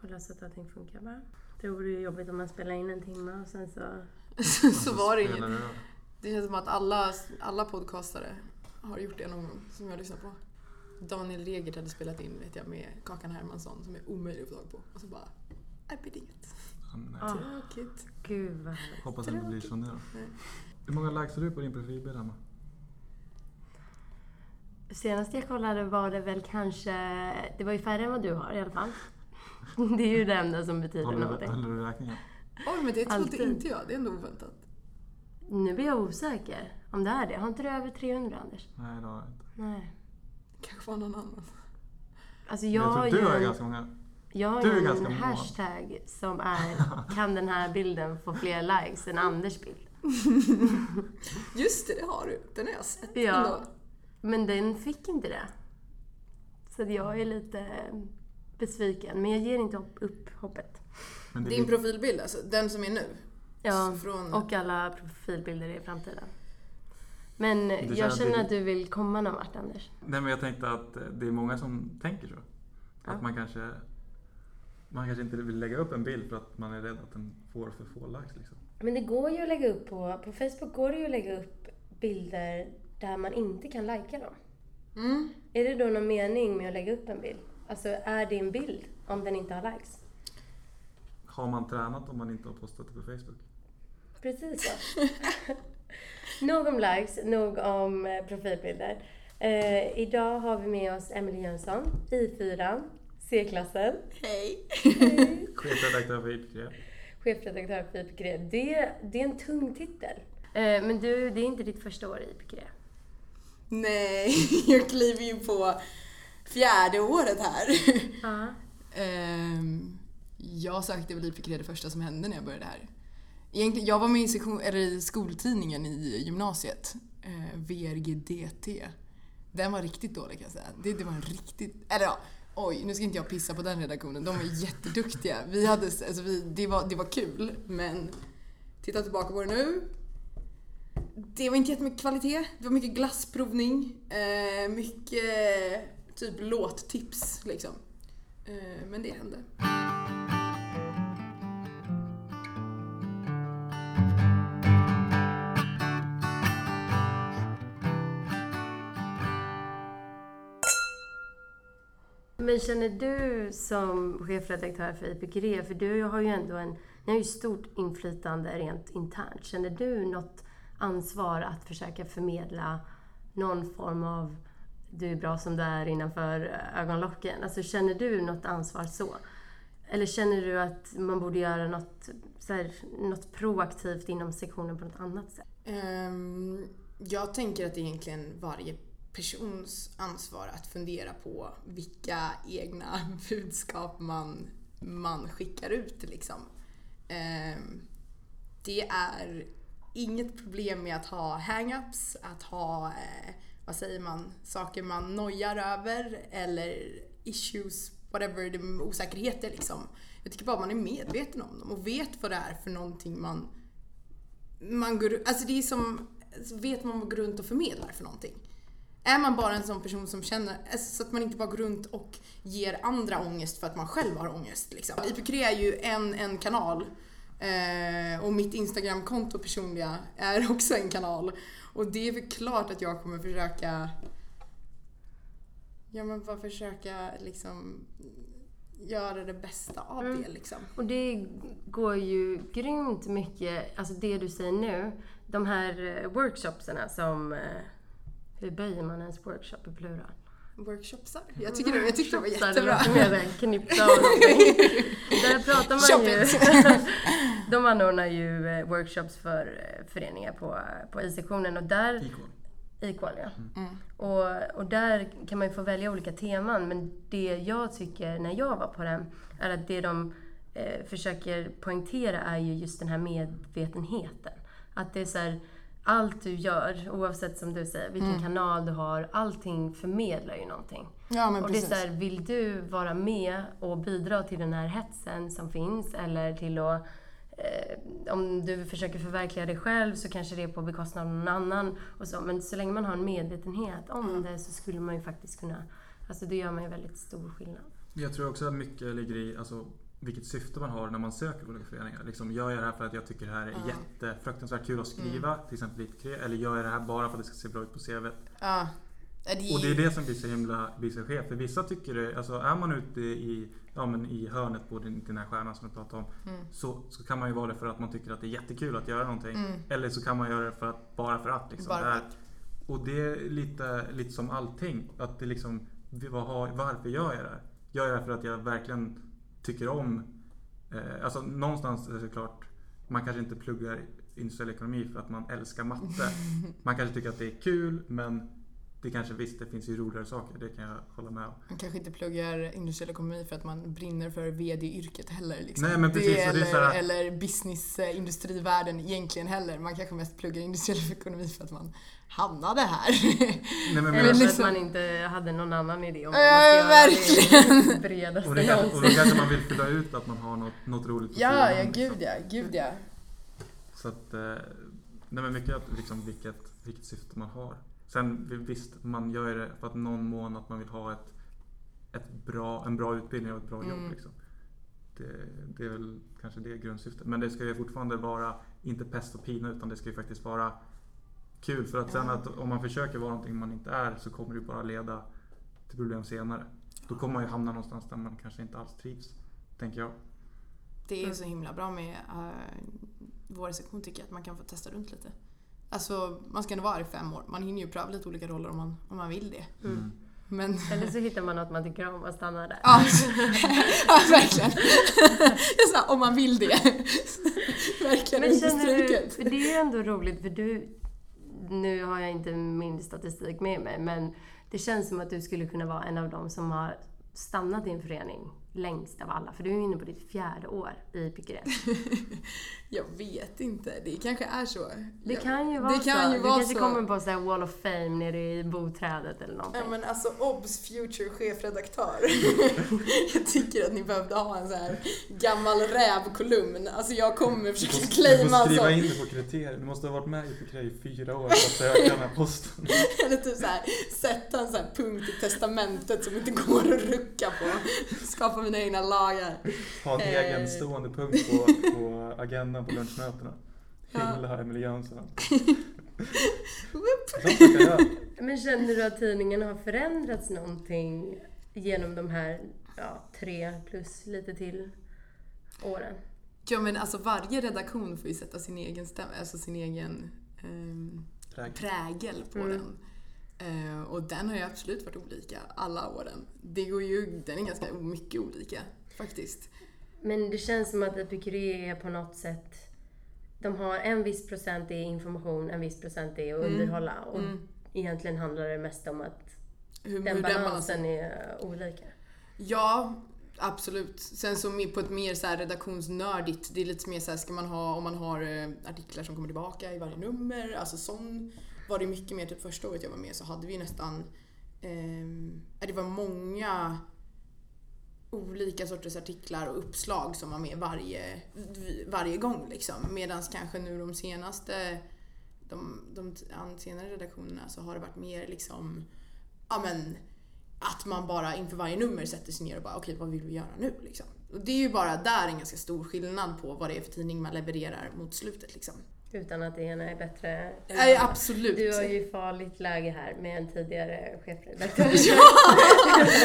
Kolla så att allting funkar bara. Det vore ju jobbigt om man spelar in en timme och sen så... så var det inget. det känns som att alla, alla podcastare har gjort det någon gång som jag lyssnar på. Daniel Regert hade spelat in vet jag med Kakan Hermansson som är omöjlig att få tag på. Och så bara, nej blir det inget. Ja, nej. Ah. Tråkigt. Gud vad härligt. Hoppas det inte blir så nu då. Nej. Hur många likes har du på din profilbild Emma? Senast jag kollade var det väl kanske... Det var ju färre än vad du har i alla fall. Det är ju det enda som betyder Håller någonting. håller du räkningen? Oj men det trodde inte jag. Det är ändå oväntat. Nu blir jag osäker om det är det. Har inte du över 300 Anders? Nej det har jag inte. Nej. Kanske var någon annan. Alltså jag, jag har tror du har en, ganska många. jag har du är ganska en mån. hashtag som är Kan den här bilden få fler likes än Anders bild? Just det, det har du. Den har jag sett Ja. ändå. Men den fick inte det. Så jag är lite besviken. Men jag ger inte upp, upp hoppet. Din blir- profilbild alltså, den som är nu. Ja, Från, och alla profilbilder i framtiden. Men känns jag att känner att du vill komma någon vart, Anders. Nej men jag tänkte att eh, det är många som tänker så. Ja. Att man kanske man kanske inte vill lägga upp en bild för att man är rädd att den får för få likes liksom. Men det går ju att lägga upp på... På Facebook går det ju att lägga upp bilder där man inte kan lajka dem. mm, Är det då någon mening med att lägga upp en bild? Alltså, är det en bild om den inte har likes? Har man tränat om man inte har postat det på Facebook? Precis så. nog om likes, nog om eh, profilbilder. Eh, idag har vi med oss Emily Jönsson, I4, C-klassen, hej! Chefredaktör för IPG. chefredaktör för IPG. Det, det är en tung titel. Eh, men du, det är inte ditt första år i IPG. Nej, jag kliver ju på fjärde året här. Ja. Ehm, jag sökte väl IPK det första som hände när jag började här. Egentligen, jag var med i, sektion, eller i skoltidningen i gymnasiet, eh, VRGDT. Den var riktigt dålig kan jag säga. Det, det var en riktigt... Eller ja, oj, nu ska inte jag pissa på den redaktionen. De är jätteduktiga. Vi hade, alltså vi, det, var, det var kul, men titta tillbaka på det nu. Det var inte jättemycket kvalitet. Det var mycket glassprovning, eh, mycket typ låttips liksom. Eh, Men det hände. Men känner du som chefredaktör för IPG, för du har ju ändå en, ni har ju stort inflytande rent internt. Känner du något ansvar att försöka förmedla någon form av du är bra som du är innanför ögonlocken? Alltså känner du något ansvar så? Eller känner du att man borde göra något, så här, något proaktivt inom sektionen på något annat sätt? Um, Jag tänker att det är egentligen varje persons ansvar att fundera på vilka egna budskap man, man skickar ut. Liksom. Um, Det är inget problem med att ha hang-ups, att ha, uh, vad säger man, saker man nojar över eller issues, whatever, det osäkerheter liksom. Jag tycker bara man är medveten om dem och vet vad det är för någonting man man går, alltså det är som, alltså vet man vad man går runt och förmedlar för någonting. Är man bara en sån person som känner, alltså så att man inte bara går runt och ger andra ångest för att man själv har ångest. Liksom. IPQ är ju en, en kanal eh, och mitt Instagramkonto personliga är också en kanal. Och det är väl klart att jag kommer försöka Ja men bara försöka liksom göra det bästa av Mm. det liksom. Och det går ju grymt mycket, alltså det du säger nu, de här eh, workshopsarna som... eh, Hur böjer man ens workshop i plural? Workshopsar. Jag, tycker det, jag tyckte det var jättebra. Det låter mer och någonting. Där pratar man Shop ju... de anordnar ju eh, workshops för eh, föreningar på, på I-sektionen och där... Equal. Equal, ja. Mm. Och, och där kan man ju få välja olika teman, men det jag tycker när jag var på den är att det de eh, försöker poängtera är ju just den här medvetenheten. Att det är så här, allt du gör, oavsett som du säger, vilken Mm. kanal du har, allting förmedlar ju någonting. Ja men och det är precis. så här, vill du vara med och bidra till den här hetsen som finns eller till att eh, om du försöker förverkliga dig själv så kanske det är på bekostnad av någon annan och så. Men så länge man har en medvetenhet om Mm. det så skulle man ju faktiskt kunna, alltså det gör man ju väldigt stor skillnad. Jag tror också att mycket ligger i, alltså vilket syfte man har när man söker olika föreningar. Liksom, gör jag det här för att jag tycker det här är Ja. jättefruktansvärt kul att skriva, till exempel eller gör jag det här bara för att det ska se bra ut på CVt? Ja. Det är Och det är det som blir så himla, blir så skevt. För vissa tycker det, alltså är man ute i, ja, men i hörnet på den, den här stjärnan som jag pratade om. Mm. Så, så kan man ju vara det för att man tycker att det är jättekul att göra någonting. Mm. Eller så kan man göra det för att, bara för att. Liksom. Bara för att. Och det är lite, lite som allting. Att det liksom, vad varför gör jag det här? Gör jag det för att jag verkligen tycker om... Eh, alltså någonstans är det såklart, man kanske inte pluggar industriell ekonomi för att man älskar matte. Man kanske tycker att det är kul men det kanske visst, det finns ju roligare saker. Det kan jag hålla med om. Man kanske inte pluggar industriell ekonomi för att man brinner för VD-yrket heller. Liksom. Nej, men precis, det är eller, så här- eller business, industrivärlden egentligen heller. Man kanske mest pluggar industriell ekonomi för att man hamnade här. Nej, men, Eller Eller men, för liksom- att man inte hade någon annan idé om Ja, vad man ska göra verkligen. det bredaste och, det kan, och då kanske man vill fylla ut att man har något, något roligt på ja, sidan, ja, liksom. gud ja, gud ja. Så att, eh, nej men mycket liksom vilket, vilket syfte man har. Sen visst, man gör det för att någon mån att man vill ha ett, ett bra, en bra utbildning och ett bra Mm. jobb. Liksom. Det, det är väl kanske det grundsyftet. Men det ska ju fortfarande vara, inte pest och pina, utan det ska ju faktiskt vara kul. För att sen att om man försöker vara någonting man inte är så kommer det bara leda till problem senare. Då kommer man ju hamna någonstans där man kanske inte alls trivs, tänker jag. Det är Mm. så himla bra med uh, vår sektion tycker jag, att man kan få testa runt lite. Alltså, man ska ändå vara här i fem år. Man hinner ju pröva lite olika roller om man, om man vill det. Mm. Men... Eller så hittar man något man tycker om och stannar där. Ja, ja verkligen. Jag sa, om man vill det. verkligen Men känner du, för det är ju ändå roligt för du, nu har jag inte min statistik med mig, men det känns som att du skulle kunna vara en av dem som har stannat i en förening längst av alla. För du är ju inne på ditt fjärde år i Pickeret. Jag vet inte, det kanske är så. Det Jag- kan ju vara det kan så. Ju du vara kanske så. kommer på så här Wall of Fame nere i boträdet eller någonting. Ja men alltså OBS Future chefredaktör. jag tycker att ni behövde ha en så här gammal rävkolumn. Alltså jag kommer försöka Du får claima skriva så. in det på kriterier. Du måste ha varit med i Picret i fyra år för att söka den här posten. Eller typ så här, sätta en så här punkt i testamentet som inte går att rucka på. Skapa mina egna lagar. Ha en Eh. egen stående punkt på, på agendan på lunchmötena. Ja. Hylla Emelie Jönsson. Men känner du att tidningen har förändrats någonting genom de här ja, tre plus lite till åren? Ja men alltså varje redaktion får ju sätta sin egen stämma, alltså sin egen ehm, Prägel. prägel på Mm. den. Eh, och den har ju absolut varit olika alla åren. Det går ju, den är ganska mycket olika faktiskt. Men det känns som att Epicuré är på något sätt... De har en viss procent är information, en viss procent är att Mm. underhålla. Och Mm. egentligen handlar det mest om att Hur, den hur balansen är olika. Ja, absolut. Sen så på ett mer så här redaktionsnördigt, det är lite mer så här, ska man ha, om man har eh, artiklar som kommer tillbaka i varje nummer, alltså sån var det mycket mer, typ första året jag var med så hade vi nästan, eh, det var många olika sorters artiklar och uppslag som var med varje, varje gång liksom. Medan kanske nu de senaste, de, de senare redaktionerna så har det varit mer liksom, ja men att man bara inför varje nummer sätter sig ner och bara okej vad vill vi göra nu liksom. Och det är ju bara där en ganska stor skillnad på vad det är för tidning man levererar mot slutet liksom. Utan att det ena är bättre Nej, absolut. Du har ju farligt läge här med en tidigare chefredaktör. Ja!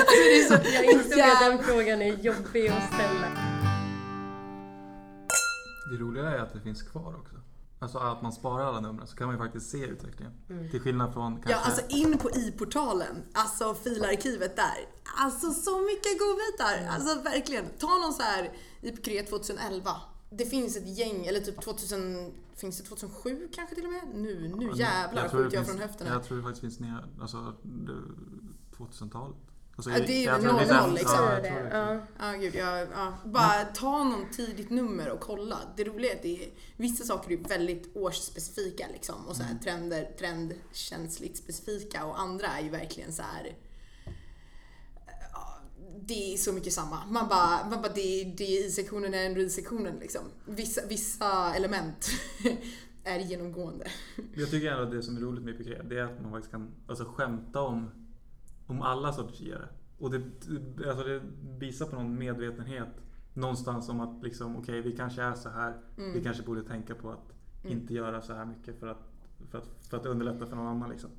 Det är så Jag insåg att den frågan är jobbig att ställa. Det roliga är att det finns kvar också. Alltså att man sparar alla numren så kan man ju faktiskt se utvecklingen. Mm. Till skillnad från kanske... Ja, alltså in på i-portalen, alltså filarkivet där. Alltså så mycket godbitar! Alltså verkligen. Ta någon så här IPK 2011. Det finns ett gäng, eller typ 2000, finns det 2007 kanske till och med? Nu, nu jävlar tror det skjuter jag finns- från höften. Jag tror det faktiskt finns ner, alltså det- 2000-talet. Alltså, Ja, det är jag noll, en- liksom. Ja, jag det. Ja. Ja, gud, jag, ja. Bara ta någon tidigt nummer och kolla. Det roliga är att det är, vissa saker är väldigt årsspecifika liksom och så här, trender, trendkänsligt specifika och andra är ju verkligen så här. Det är så mycket samma. Man bara, man bara det, det är i-sektionen är ändå i-sektionen liksom. Vissa, vissa element är genomgående. Jag tycker ändå att det som är roligt med IPK det är att man faktiskt kan alltså, skämta om, om alla sorters givare. Och det, alltså, det visar på någon medvetenhet någonstans om att liksom, okej vi kanske är så här. Mm. Vi kanske borde tänka på att Mm. inte göra så här mycket för att, för att, för att underlätta för någon annan. Liksom.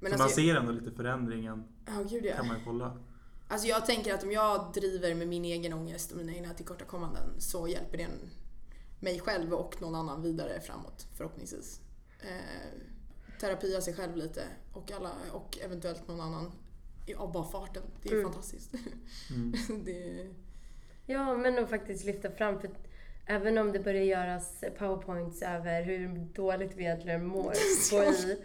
Men så alltså, man ser ändå lite förändringen Ja, gud ja. kan man ju kolla. Alltså jag tänker att om jag driver med min egen ångest och mina egna tillkortakommanden så hjälper det mig själv och någon annan vidare framåt förhoppningsvis. Eh, terapia sig själv lite och, alla, och eventuellt någon annan i- av bara farten. Det är Mm. fantastiskt. Mm. det, Ja, men att faktiskt lyfta fram. För även om det börjar göras powerpoints över hur dåligt vi egentligen mår på i.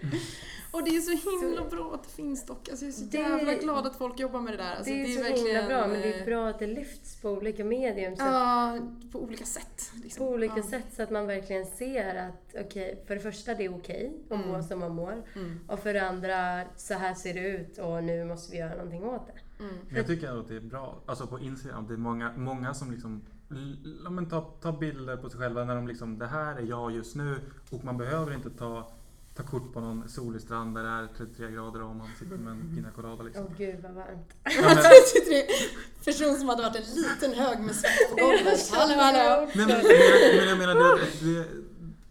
och det är så himla bra att det finns dock. Alltså jag är så Det- jävla glad att folk jobbar med det där. Alltså det är, så himla bra, men det är bra att det lyfts på olika medium. Så att, Ja, på olika sätt. Liksom. på olika ja. sätt så att man verkligen ser att okej, för det första det är okej att må Mm. som man mår. Mm. Och för det andra, så här ser det ut och nu måste vi göra någonting åt det. Mm. Men jag tycker ändå att det är bra. Alltså på Instagram, det är många, många som liksom men ta, ta bilder på sig själva när de liksom, det här är jag just nu och man behöver inte ta, ta kort på någon solig strand där det är 33 grader och man sitter med en pina colada Åh liksom. gud vad varmt. Ja, men, 33 person som hade varit en liten hög med svett på golvet. Hallå hallå! nej, men, men jag menar, det, det,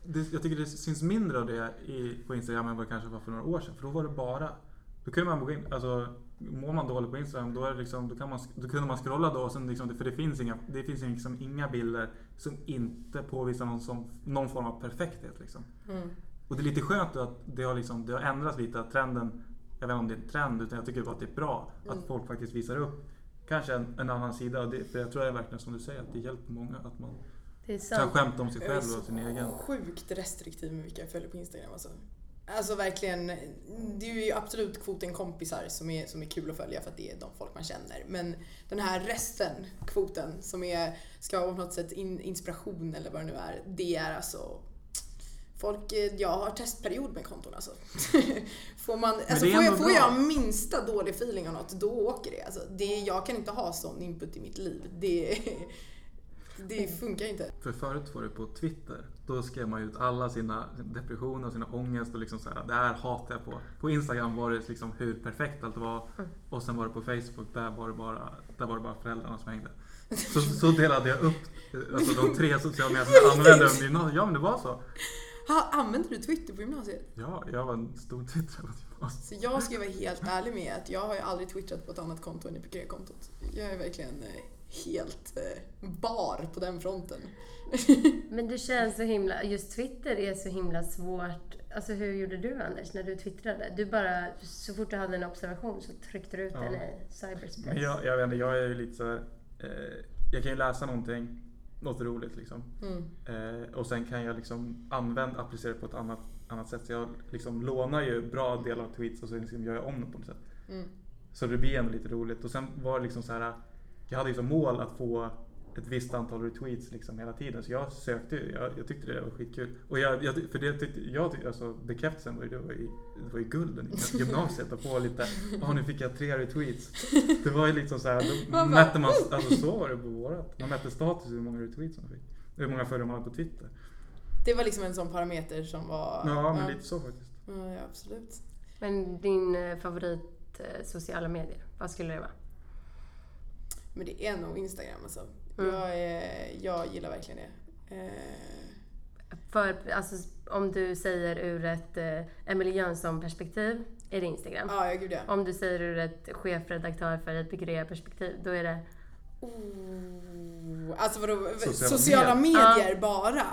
det, jag tycker det syns mindre av det i, på Instagram än vad det kanske var för några år sedan. För då var det bara, då kunde man gå in, alltså mår man dåligt på Instagram då, är liksom, då, kan man, då kunde man scrolla då och sen liksom, för det finns inga, det finns liksom inga bilder som inte påvisar någon, som, någon form av perfekthet. Liksom. Mm. Och det är lite skönt att det har, liksom, det har ändrats lite, att trenden, jag vet inte om det är en trend, utan jag tycker bara att det är bra Mm. att folk faktiskt visar upp kanske en, en annan sida. Det, för jag tror det är verkligen som du säger, att det hjälper många att man är kan skämta om sig Jag är själv och sin egen. så sjukt restriktiv med vilka jag följer på Instagram alltså. Alltså verkligen, det är ju absolut kvoten kompisar som är, som är kul att följa för att det är de folk man känner. Men den här resten, kvoten, som är, ska vara på något sätt in, inspiration eller vad det nu är. Det är alltså Folk, jag har testperiod med konton alltså. får man, alltså får, jag, får jag minsta dålig feeling av något, då åker det. Alltså, det jag kan inte ha sån input i mitt liv. Det, det funkar inte. För förut var det på Twitter. Då skrev man ut alla sina depressioner och sina ångest och liksom så här, det här hatar jag på. På Instagram var det liksom hur perfekt allt var. Och sen var det på Facebook, där var det bara, där var det bara föräldrarna som hängde. Så, så delade jag upp alltså, de tre sociala medierna som jag använde under gymnasiet. Ja men det var så. Ha, använder du Twitter på gymnasiet? Ja, jag var en stor twittrare på gymnasiet. Så jag ska vara helt ärlig med att jag har ju aldrig twittrat på ett annat konto än IPG-kontot. Jag är verkligen eh, helt eh, bar på den fronten. Men det känns så himla, just Twitter är så himla svårt. Alltså hur gjorde du Anders när du twittrade? Du bara, så fort du hade en observation så tryckte du ut Ja. den i cyberspace. Men jag, jag vet inte, jag är ju lite så här, eh, Jag kan ju läsa någonting, något roligt liksom. Mm. Eh, och sen kan jag liksom använda, applicera på ett annat, annat sätt. Så jag liksom lånar ju bra delar av tweets och så liksom gör jag om dem på något sätt. Mm. Så det blir ändå lite roligt. Och sen var det liksom så här. Jag hade ju som mål att få ett visst antal retweets liksom hela tiden. Så jag sökte. Jag, jag tyckte det var skitkul. Och jag, jag, för det tyckte jag, tyckte, alltså bekräftelsen var ju, det var ju, det var ju gulden i gymnasiet. Att få lite, ja nu fick jag tre retweets. Det var ju liksom så här, då mätte man, alltså så var det på vårat. Man mätte status hur många retweets man fick. Hur många följare man hade på Twitter. Det var liksom en sån parameter som var... Ja, men lite så faktiskt. Ja, ja, absolut. Men din eh, favorit eh, sociala medier, vad skulle det vara? Men det är nog Instagram alltså. Mm. Jag, är, jag gillar verkligen det. Eh, För, alltså, om du säger ur ett eh, Emily Jönsson-perspektiv, är det Instagram. ja, ja, gud ja. Om du säger ur ett chefredaktör för ett perspektiv då är det... Oh, alltså vadå, Sociala sociala, medier. medier bara?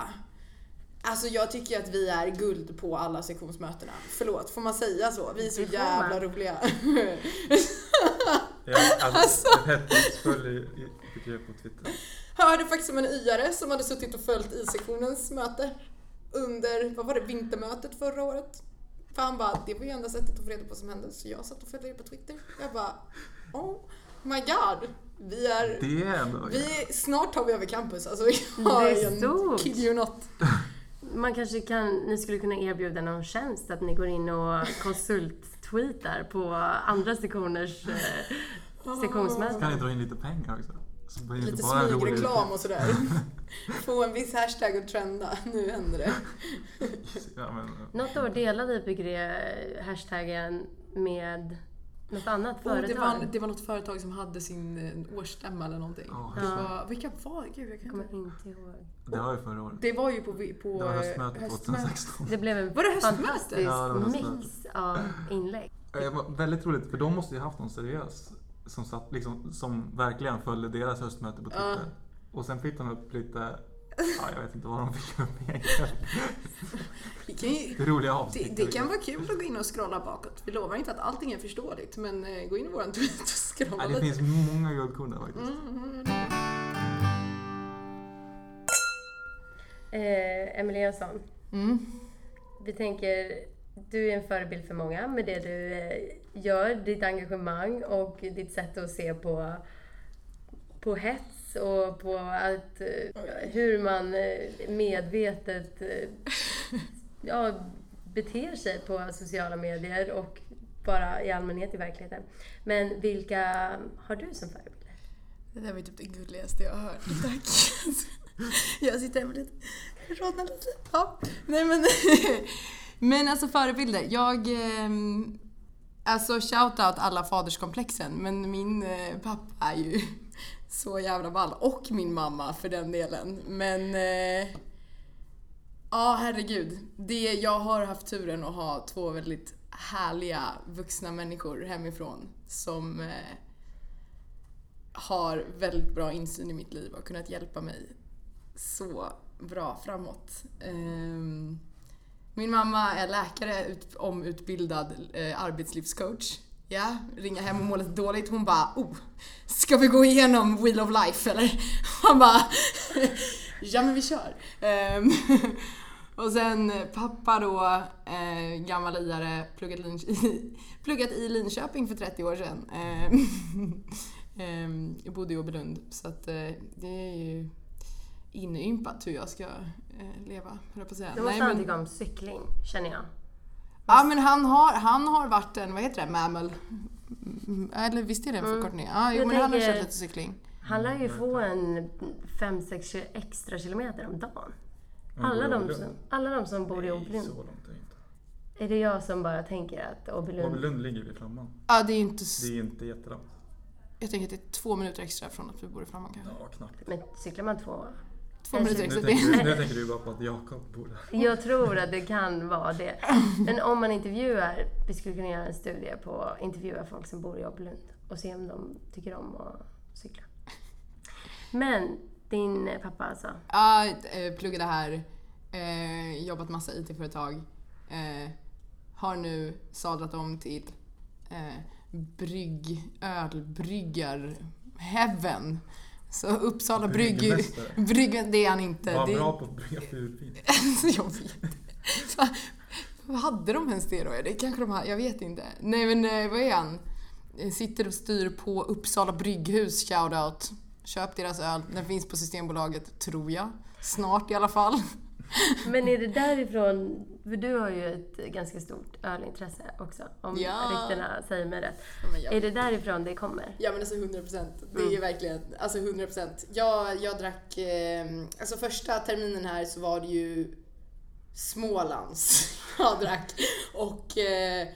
Alltså jag tycker att vi är guld på alla sektionsmötena. Förlåt, får man säga så? Vi är så jävla man. roliga. Ja, alltså, fick jag på Twitter. Hörde faktiskt om en Yare som hade suttit och följt I-sektionens möte under, vad var det, vintermötet förra året. För han bara, det var ju enda sättet att få reda på vad som hände. Så jag satt och följde det på Twitter. Jag bara, oh my god. Vi är, Det är vi, snart tar vi över campus. Alltså jag Det är en stort. kid you not. Man kanske kan, ni skulle kunna erbjuda någon tjänst att ni går in och konsulttweetar på andra sektioners eh, sektionsmöten. Kan ni dra in lite pengar också? Så blir det Lite smygreklam och sådär. Få en viss hashtag att trenda. Nu händer det. Ja, men, Något år delade IPG hashtaggen med Något annat Oh, företag? det, var, det var något företag som hade sin eh, årsstämma eller någonting. Ja, Det Ja. var, vilka var det? Gud, jag kan kommer inte ihåg. Det var ju förra året. Det var ju på, på Det var eh, höstmötet höstmötet. 2016. Det blev en Var det höstmöte? fantastisk Ja, det var mix av inlägg. Det var väldigt roligt för de måste ju haft någon seriös som, satt, liksom, som verkligen följde deras höstmöte på Twitter. Ja. Och sen fick de upp lite, ja, jag vet inte vad de fick upp egentligen. Vi kan ju, Det roliga det, avsnitt. det kan vara kul att gå in och scrolla bakåt. Vi lovar inte att allting är förståeligt, men eh, gå in i våran tweet och scrolla ja, Det finns många guldkorn där faktiskt. Mm. Eh, Emelie Jönsson, Mm. vi tänker, du är en förebild för många med det du eh, gör, ditt engagemang och ditt sätt att se på, på hets och på att, eh, hur man eh, medvetet eh, ja, beter sig på sociala medier och bara i allmänhet i verkligheten. Men vilka har du som förebilder? Det där var ju typ det gulligaste jag har hört. Tack. Jag sitter här med lite, rodnar lite. Ja. Nej men, men alltså förebilder. Jag, ehm, alltså shout-out alla faderskomplexen. Men min pappa är ju så jävla ball. Och min mamma för den delen. Men eh, Ja, herregud. Det, jag har haft turen att ha två väldigt härliga vuxna människor hemifrån som eh, har väldigt bra insyn i mitt liv och har kunnat hjälpa mig så bra framåt. Eh, min mamma är läkare, ut, omutbildad eh, arbetslivscoach. Ja, ringa hem och må lite dåligt. Hon bara oh, ska vi gå igenom Wheel of Life eller? Han bara ja men vi kör. Ehm, och sen pappa då, eh, gammal iare, pluggat, Lin- pluggat i Linköping för 30 år sedan. Ehm, jag bodde i Åbylund så att eh, det är ju inympat hur jag ska eh, leva, höll jag på att säga. Du måste Nej, men- om cykling, känner jag. Ja men han har, han har varit en, vad heter det, mammal? Mm, Eller visst är det en Mm. förkortning? Ja, jo Jag men han har kört lite cykling. Han lär ju få en 5-6 extra kilometer om dagen. Alla de, som, alla de som bor i Nej, Åbylund. så långt är det inte. Är det jag som bara tänker att Åbylund... Åbylund ligger vid Flamman. Ja det är inte, Det är inte jättelångt. jag tänker att det är två minuter extra från att vi bor i Flamman kanske. Ja, knappt. Men cyklar man två? Två Jag minuter extra. Nu tänker, Det, du, nu tänker du bara på att Jakob bor där. Jag tror att det kan vara det. Men om man intervjuar, vi skulle kunna göra en studie på att intervjua folk som bor i Åbylund och se om de tycker om att cykla. Men din pappa alltså? ja, eh, pluggade här, eh, jobbat massa IT-företag. Eh, har nu sadlat om till brygg, ölbryggar heaven. Så Uppsala brygg... Bryggen, det är han inte. Var det, bra på att brygga fulvin. Jag vet hade de ens det då? Det kanske de hade, jag vet inte. Nej men eh, vad är han? Eh, Sitter och styr på Uppsala brygghus, shoutout. Köp deras öl, den finns på Systembolaget, tror jag. Snart i alla fall. Men är det därifrån, för du har ju ett ganska stort ölintresse också, om Ja. ryktena säger mig rätt. jag- Är det därifrån det kommer? Ja men alltså 100 procent. Det är ju verkligen, alltså 100 procent. Jag, jag drack, eh, alltså första terminen här så var det ju Smålands jag drack och eh,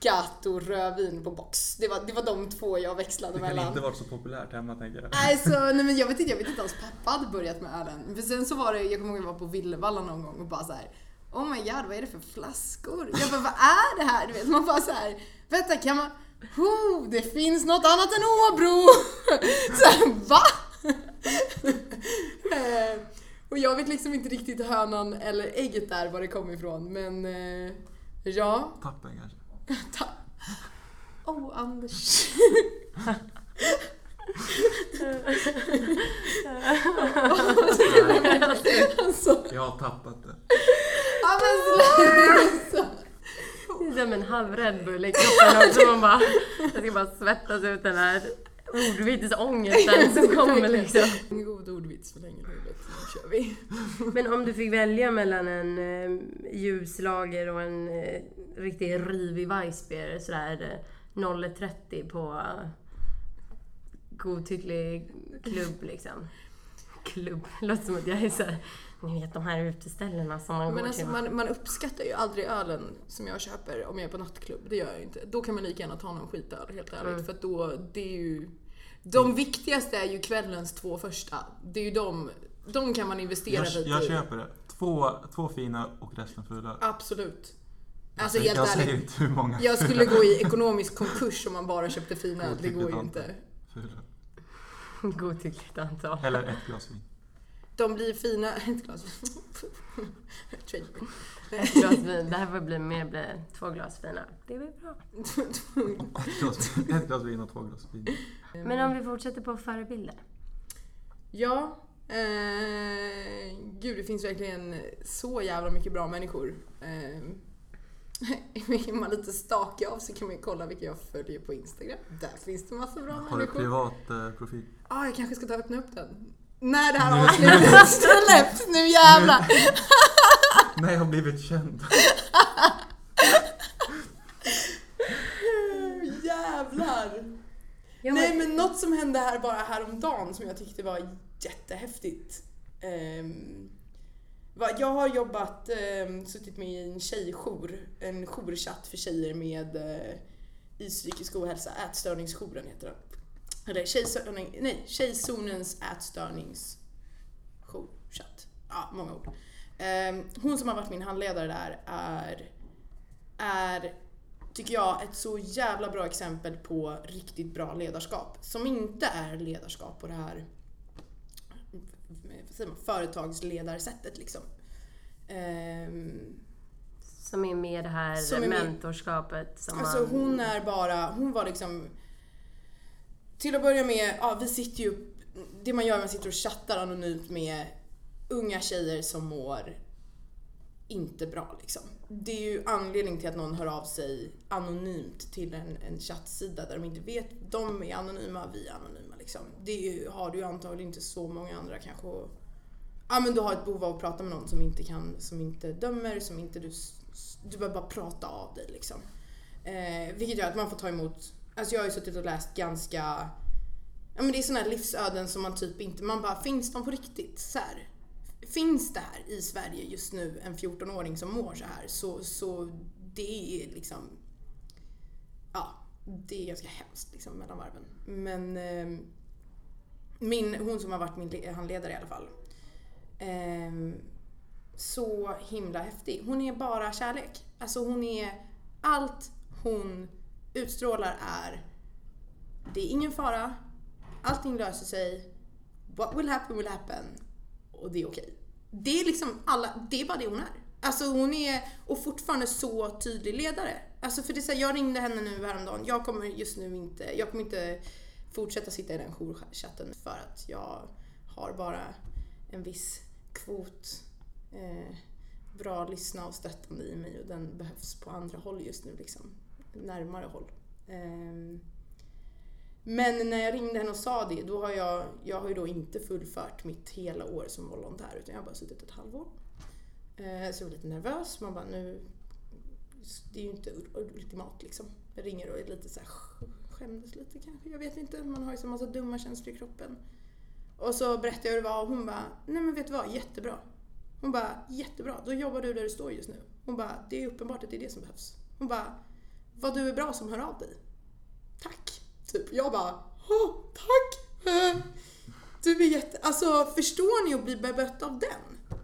Gato rödvin på box. Det var, det var de två jag växlade Det kan mellan. inte varit så populärt hemma tänker jag. Nej, så, nej men jag vet inte, jag vet inte ens pappa hade börjat med ölen. För sen så var det, jag kommer ihåg att jag var på Villevalla någon gång och bara så här. Oh my god, vad är det för flaskor? Jag bara, vad är det här? Du vet, man bara så här. Vänta, kan man... Oh, det finns något annat än Åbro! Så här, va? Eh, och jag vet liksom inte riktigt hönan eller ägget där var det kom ifrån, men eh, ja. Tappen kanske. Ta- oh, Anders. alltså, Jag har tappat det. ja men sluta! Det är som en halv Red Bull i kroppen också. Man bara, jag ska bara svettas ut den här ordvitsångesten som kommer liksom. En god ordvits för länge livet. Nu kör vi. Men om du fick välja mellan en eh, ljuslager och en eh, riktig rivig Weissbier, sådär eh, 0,30 på eh, godtycklig klubb liksom. Nattklubb. Det låter som att jag är såhär, ni vet de här uteställena som man Men går alltså, till. man, man uppskattar ju aldrig ölen som jag köper om jag är på nattklubb. Det gör jag inte. Då kan man lika gärna ta någon skitöl helt ärligt. Mm. För att då, det är ju... De viktigaste är ju kvällens två första. Det är ju de, de kan man investera Jag, lite jag i. köper det. Två, två fina och resten fulla. Absolut. Alltså jag helt jag säger ärligt. inte hur många Jag skulle gå i ekonomisk konkurs om man bara köpte fina. Det går ju inte. fula. Godtyckligt antal. Eller ett glas vin. De blir fina... Ett glas. Trade. Ett glas vin. Det här får bli mer bli två glas fina. Det blir bra. Ett glas, ett glas vin och två glas vin. Men om vi fortsätter på förebilder. Ja. Eh, gud, det finns verkligen så jävla mycket bra människor. Eh, är man lite stakig av så kan man ju kolla vilka jag följer på Instagram. Där finns det massa bra Har du människor. privat eh, profil? ah, jag kanske ska ta och öppna upp den. När det här avsnittet släpps, nu jävlar! Nej, jag har blivit känd. Jävlar! Ja, Nej men- men något som hände här bara häromdagen som jag tyckte var jättehäftigt. Um, jag har jobbat, eh, suttit med i en tjejjour, en jourchatt för tjejer med eh, i psykisk ohälsa, ätstörningsjouren heter den. Eller tjejstörning, nej, Tjejzonens ätstörningsjourchatt. Ja, många ord. Eh, hon som har varit min handledare där är, är tycker jag, ett så jävla bra exempel på riktigt bra ledarskap. Som inte är ledarskap på det här säger man, företagsledarsättet liksom. Ehm, Som är med det här Som mentorskapet som Alltså man... hon är bara, hon var liksom Till att börja med, ja vi sitter ju Det man gör är att man sitter och chattar anonymt med unga tjejer som mår inte bra liksom. Det är ju anledningen till att någon hör av sig anonymt till en, en chattsida där de inte vet, de är anonyma, vi är anonyma liksom. Det är ju, har du ju antagligen inte så många andra kanske och- Ja men du har ett behov av att prata med någon som inte kan, som inte dömer, som inte du, du behöver bara prata av dig liksom. Eh, vilket gör att man får ta emot, alltså jag har ju suttit och läst ganska, ja men det är sådana här livsöden som man typ inte, man bara, finns de på riktigt? Så här. Finns där i Sverige just nu en 14-åring som mår så här så, så det är liksom, ja, det är ganska hemskt liksom mellan varven. Men eh, min, hon som har varit min handledare i alla fall, Eh, så himla häftig. Hon är bara kärlek. Alltså hon är, allt hon utstrålar är, det är ingen fara, allting löser sig, what will happen will happen och det är okej. Det är liksom alla, det är bara det hon är. Alltså hon är, och fortfarande så tydlig ledare. Alltså för det är så här, jag ringde henne nu häromdagen, jag kommer just nu inte, jag kommer inte fortsätta sitta i den jourchatten för att jag har bara en viss kvot eh, bra lyssna och stöttande i mig och den behövs på andra håll just nu liksom. Närmare håll. Eh, men när jag ringde henne och sa det, då har jag, jag har ju då inte fullfört mitt hela år som volontär utan jag har bara suttit ett halvår. Eh, så jag var lite nervös. Man bara nu, det är ju inte ultimat liksom. Jag ringer och är lite så här skämdes lite kanske, jag vet inte. Man har ju så massa dumma känslor i kroppen. Och så berättade jag hur det var och hon bara, nej men vet du vad, jättebra. Hon bara, jättebra, då jobbar du där du står just nu. Hon bara, det är uppenbart att det är det som behövs. Hon bara, vad du är bra som hör av dig. Typ. Jag bara, åh, tack! Du typ är jätte... Alltså förstår ni att bli bemött av den?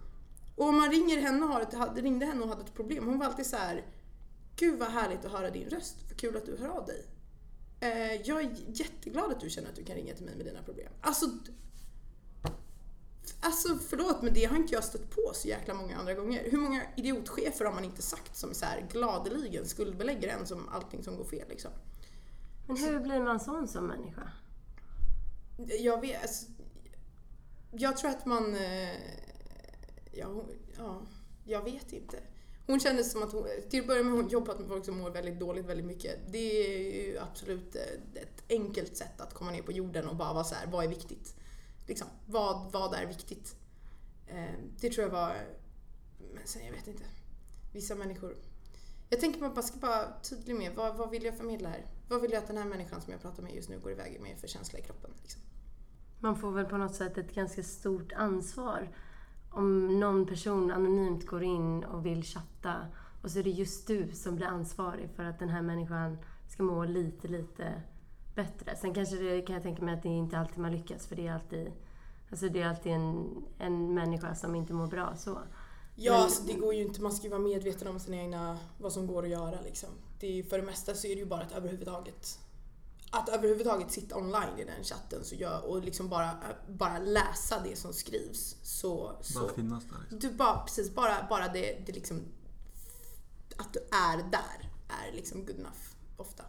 Och om man ringer henne och har ett, hade- ringde henne och hade ett problem, hon var alltid så här. Gud vad härligt att höra din röst, vad kul att du hör av dig. Eh, jag är jätteglad att du känner att du kan ringa till mig med dina problem. Alltså, alltså förlåt men det har inte jag stött på så jäkla många andra gånger. Hur många idiotchefer har man inte sagt som så här gladeligen skuldbelägger en som allting som går fel liksom. Men hur blir man sån som människa? Jag vet, alltså, jag tror att man, eh, ja, ja, jag vet inte. Hon kändes som att hon, till att börja med hon jobbat med folk som mår väldigt dåligt väldigt mycket. Det är ju absolut eh, ett enkelt sätt att komma ner på jorden och bara vara så här, vad är viktigt? Liksom, vad, vad är viktigt? Eh, Det tror jag var, men sen jag vet inte. Vissa människor. Jag tänker att man ska bara vara tydlig med, vad, vad vill jag förmedla här? Vad vill jag att den här människan som jag pratar med just nu går iväg med för känsla i kroppen? Liksom? Man får väl på något sätt ett ganska stort ansvar. Om någon person anonymt går in och vill chatta och så är det just du som blir ansvarig för att den här människan ska må lite, lite bättre. Sen kanske det kan jag tänka mig att det inte alltid man lyckas för det är alltid, alltså det är alltid en, en människa som inte mår bra så. Ja, Men- alltså, det går ju inte, man ska ju vara medveten om sina egna, vad som går att göra liksom. Det för det mesta så är det ju bara att överhuvudtaget att överhuvudtaget sitta online i den chatten så gör, och liksom bara, bara läsa det som skrivs så... så Bara finnas där. Liksom. du bara, precis, bara, bara det, det liksom... Att du är där är liksom good enough ofta.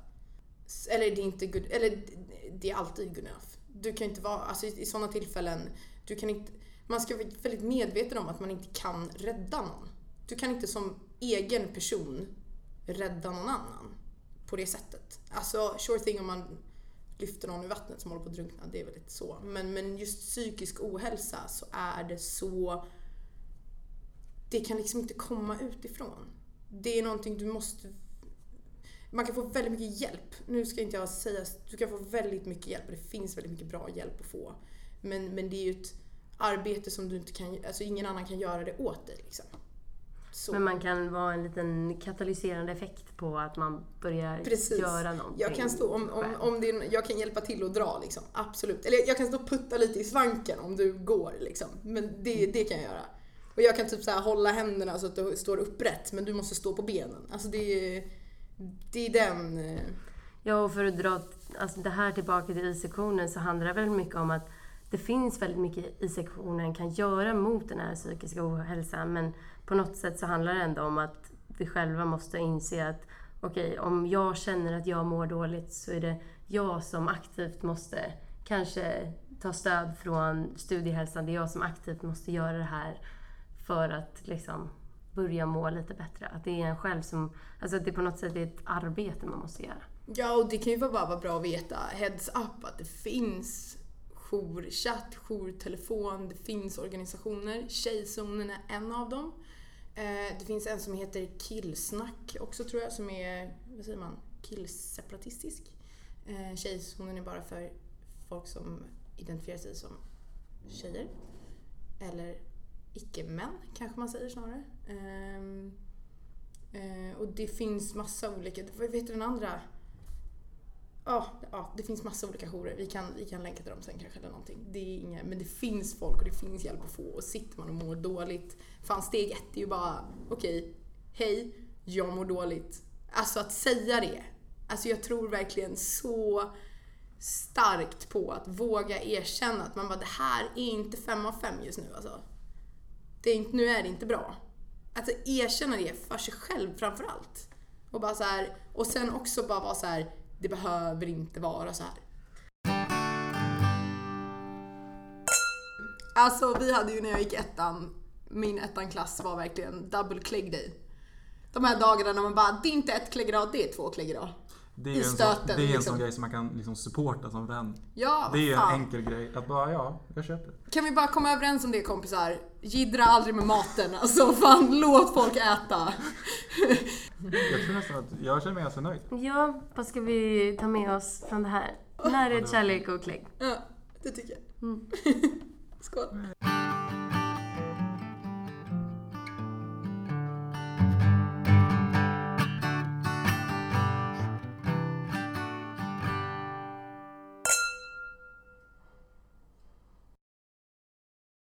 Eller det är inte good, eller det är alltid good enough. Du kan inte vara, alltså i, i sådana tillfällen, du kan inte, man ska vara väldigt medveten om att man inte kan rädda någon. Du kan inte som egen person rädda någon annan på det sättet. Alltså sure thing om man lyfter någon ur vattnet som håller på att drunkna, det är väl lite så. Men, men just psykisk ohälsa så är det så det kan liksom inte komma utifrån. Det är någonting du måste... Man kan få väldigt mycket hjälp. Nu ska inte jag säga... Du kan få väldigt mycket hjälp och det finns väldigt mycket bra hjälp att få. Men, men det är ju ett arbete som du inte kan... Alltså ingen annan kan göra det åt dig liksom. Så. Men man kan vara en liten katalyserande effekt på att man börjar Precis. göra någonting. Jag kan stå, om, om, om är, jag kan hjälpa till att dra liksom, absolut. Eller jag kan stå och putta lite i svanken om du går liksom. Men det, det kan jag göra. Och jag kan typ så här hålla händerna så att du står upprätt men du måste stå på benen. Alltså det är, det är den... eh, Ja, och för att dra alltså det här tillbaka till I-sektionen så handlar det väldigt mycket om att det finns väldigt mycket I-sektionen kan göra mot den här psykiska ohälsan. Men på något sätt så handlar det ändå om att vi själva måste inse att okej, om jag känner att jag mår dåligt så är det jag som aktivt måste kanske ta stöd från studiehälsan. Det är jag som aktivt måste göra det här för att liksom börja må lite bättre. Att det är en själv som, alltså att det på något sätt är ett arbete man måste göra. Ja, och det kan ju bara vara bra att veta, heads up, att det finns jourchatt, jourtelefon, det finns organisationer. Tjejzonen är en av dem. Eh, det finns en som heter Killsnack också tror jag, som är, vad säger man, killseparatistisk. Eh, Tjejzonen är bara för folk som identifierar sig som tjejer. Eller icke-män kanske man säger snarare. Ehm, eh, och det finns massa olika, vad heter den andra? Ja, ja, det finns massa olika jourer. Vi kan, vi kan länka till dem sen kanske eller någonting. Det är inga, men det finns folk och det finns hjälp att få. Och sitter man och mår dåligt, fan steg ett är ju bara okej, hej, jag mår dåligt. Alltså att säga det. Alltså jag tror verkligen så starkt på att våga erkänna att man bara det här är inte fem av fem just nu alltså. Det är inte, nu är det inte bra. Alltså erkänna det för sig själv framförallt. Och bara så här, och sen också bara vara så här, det behöver inte vara så här. Alltså vi hade ju när jag gick ettan, min ettan-klass var verkligen double klägg day. De här dagarna när man bara, det är inte ett klägg idag, det är två klägg idag. Det är I ju en, sån, stöten, det är en liksom. sån grej som man kan liksom supporta som vän. Ja, Det är ju en fan. enkel grej. Att bara, ja, jag köper. Kan vi bara komma överens om det kompisar? Jiddra aldrig med maten. Alltså fan, låt folk äta. Jag tror nästan att jag känner mig ganska nöjd. Ja, vad ska vi ta med oss från det här? Närhet, kärlek och klägg. Ja, det tycker jag. Mm. Skål.